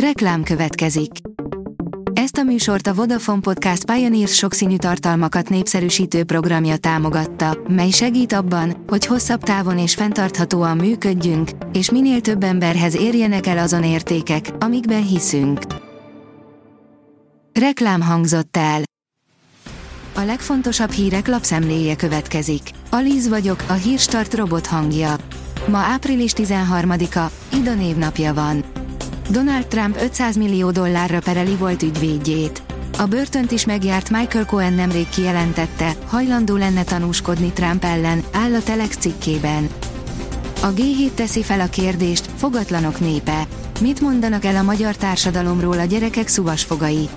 Reklám következik. Ezt a műsort a Vodafone Podcast Pioneers sokszínű tartalmakat népszerűsítő programja támogatta, mely segít abban, hogy hosszabb távon és fenntarthatóan működjünk, és minél több emberhez érjenek el azon értékek, amikben hiszünk. Reklám hangzott el. A legfontosabb hírek lapszemléje következik. Alíz vagyok, a hírstart robot hangja. Ma április 13-a, Ida névnapja van. Donald Trump 500 millió dollárra pereli volt ügyvédjét. A börtönt is megjárt Michael Cohen nemrég kijelentette, hajlandó lenne tanúskodni Trump ellen, áll a Telex cikkében. A G7 teszi fel a kérdést, fogatlanok népe. Mit mondanak el a magyar társadalomról a gyerekek szuvasfogai?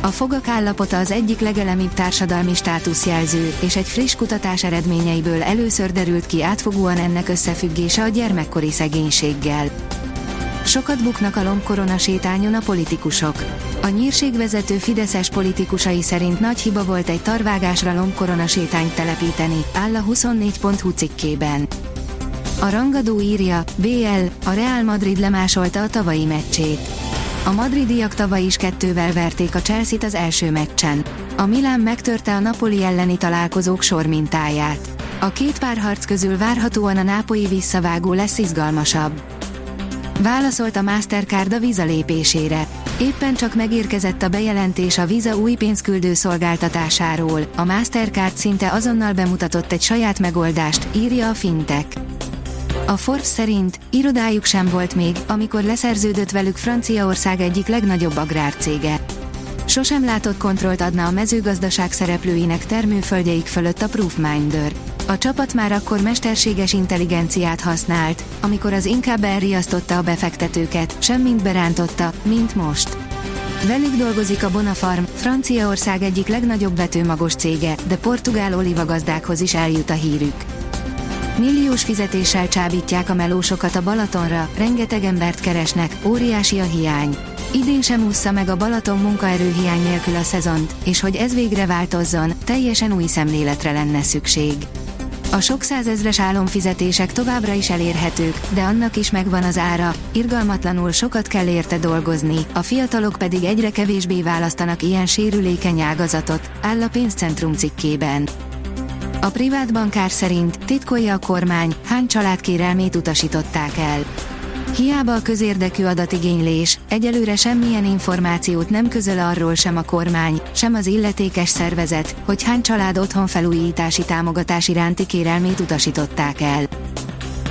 A fogak állapota az egyik legelemibb társadalmi státuszjelző, és egy friss kutatás eredményeiből először derült ki átfogóan ennek összefüggése a gyermekkori szegénységgel. Sokat buknak a lombkorona sétányon a politikusok. A nyírségvezető Fideszes politikusai szerint nagy hiba volt egy tarvágásra lombkorona sétányt telepíteni, áll a 24.hu cikkében. A rangadó írja, BL, a Real Madrid lemásolta a tavalyi meccsét. A madridiak tavaly is kettővel verték a Chelsea-t az első meccsen. A Milán megtörte a Napoli elleni találkozók sormintáját. A két párharc közül várhatóan a nápoi visszavágó lesz izgalmasabb. Válaszolt a Mastercard a Visa lépésére. Éppen csak megérkezett a bejelentés a Visa új pénzküldő szolgáltatásáról. A Mastercard szinte azonnal bemutatott egy saját megoldást, írja a Fintech. A Forbes szerint irodájuk sem volt még, amikor leszerződött velük Franciaország egyik legnagyobb agrárcége. Sosem látott kontrollt adna a mezőgazdaság szereplőinek termőföldjeik fölött a Proofminder. A csapat már akkor mesterséges intelligenciát használt, amikor az inkább elriasztotta a befektetőket, semmint berántotta, mint most. Velük dolgozik a Bonafarm, Franciaország egyik legnagyobb vetőmagos cége, de portugál olivagazdákhoz is eljut a hírük. Milliós fizetéssel csábítják a melósokat a Balatonra, rengeteg embert keresnek, óriási a hiány. Idén sem ússza meg a Balaton munkaerőhiány nélkül a szezont, és hogy ez végre változzon, teljesen új szemléletre lenne szükség. A sok százezres álomfizetések továbbra is elérhetők, de annak is megvan az ára, irgalmatlanul sokat kell érte dolgozni, a fiatalok pedig egyre kevésbé választanak ilyen sérülékeny ágazatot, áll a pénzcentrum cikkében. A privát bankár szerint titkolja a kormány, hány család kérelmét utasították el. Hiába a közérdekű adatigénylés, egyelőre semmilyen információt nem közöl arról sem a kormány, sem az illetékes szervezet, hogy hány család otthon felújítási támogatás iránti kérelmét utasították el.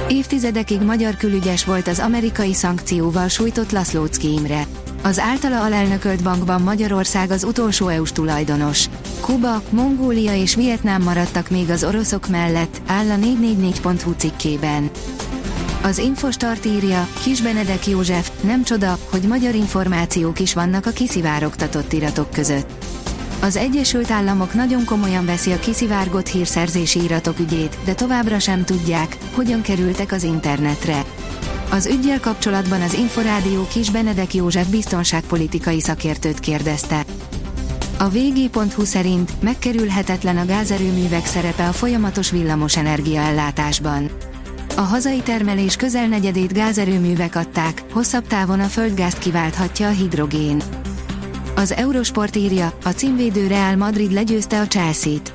Évtizedekig magyar külügyes volt az amerikai szankcióval sújtott Laszlóczki Imre. Az általa alelnökölt bankban Magyarország az utolsó EU-s tulajdonos. Kuba, Mongólia és Vietnám maradtak még az oroszok mellett, áll a 444.hu cikkében. Az Infostart írja, Kis Benedek József, nem csoda, hogy magyar információk is vannak a kiszivárogtatott iratok között. Az Egyesült Államok nagyon komolyan veszi a kiszivárgott hírszerzési iratok ügyét, de továbbra sem tudják, hogyan kerültek az internetre. Az ügyjel kapcsolatban az Inforádió Kis Benedek József biztonságpolitikai szakértőt kérdezte. A vg.hu szerint megkerülhetetlen a gázerőművek szerepe a folyamatos villamos energiaellátásban. A hazai termelés közel negyedét gázerőművek adták, hosszabb távon a földgázt kiválthatja a hidrogén. Az Eurosport írja, a címvédő Real Madrid legyőzte a Chelsea-t.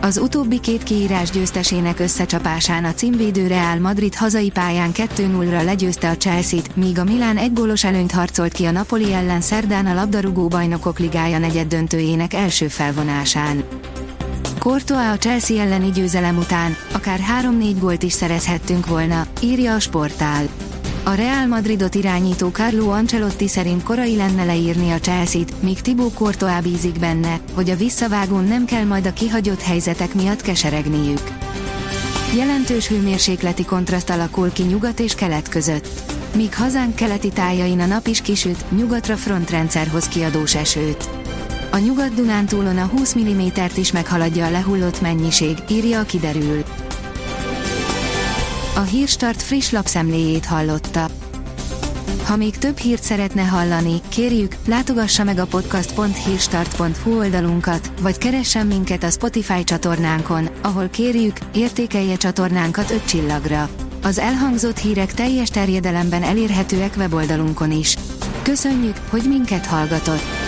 Az utóbbi két kiírás győztesének összecsapásán a címvédő Real Madrid hazai pályán 2-0-ra legyőzte a Chelsea-t, míg a Milán egy gólos előnyt harcolt ki a Napoli ellen szerdán a labdarúgó bajnokok ligája negyed döntőjének első felvonásán. Courtois a Chelsea elleni győzelem után, akár 3-4 gólt is szerezhettünk volna, írja a sportál. A Real Madridot irányító Carlo Ancelotti szerint korai lenne leírni a Chelsea-t, míg Thibaut Courtois bízik benne, hogy a visszavágón nem kell majd a kihagyott helyzetek miatt keseregniük. Jelentős hőmérsékleti kontraszt alakul ki nyugat és kelet között. Míg hazánk keleti tájain a nap is kisüt, nyugatra frontrendszerhoz kiadós esőt. A Nyugat-Dunántúlon a 20 mm-t is meghaladja a lehullott mennyiség, írja a kiderül. A Hírstart friss lapszemléjét hallotta. Ha még több hírt szeretne hallani, kérjük, látogassa meg a podcast.hírstart.hu oldalunkat, vagy keressen minket a Spotify csatornánkon, ahol kérjük, értékelje csatornánkat 5 csillagra. Az elhangzott hírek teljes terjedelemben elérhetőek weboldalunkon is. Köszönjük, hogy minket hallgatott!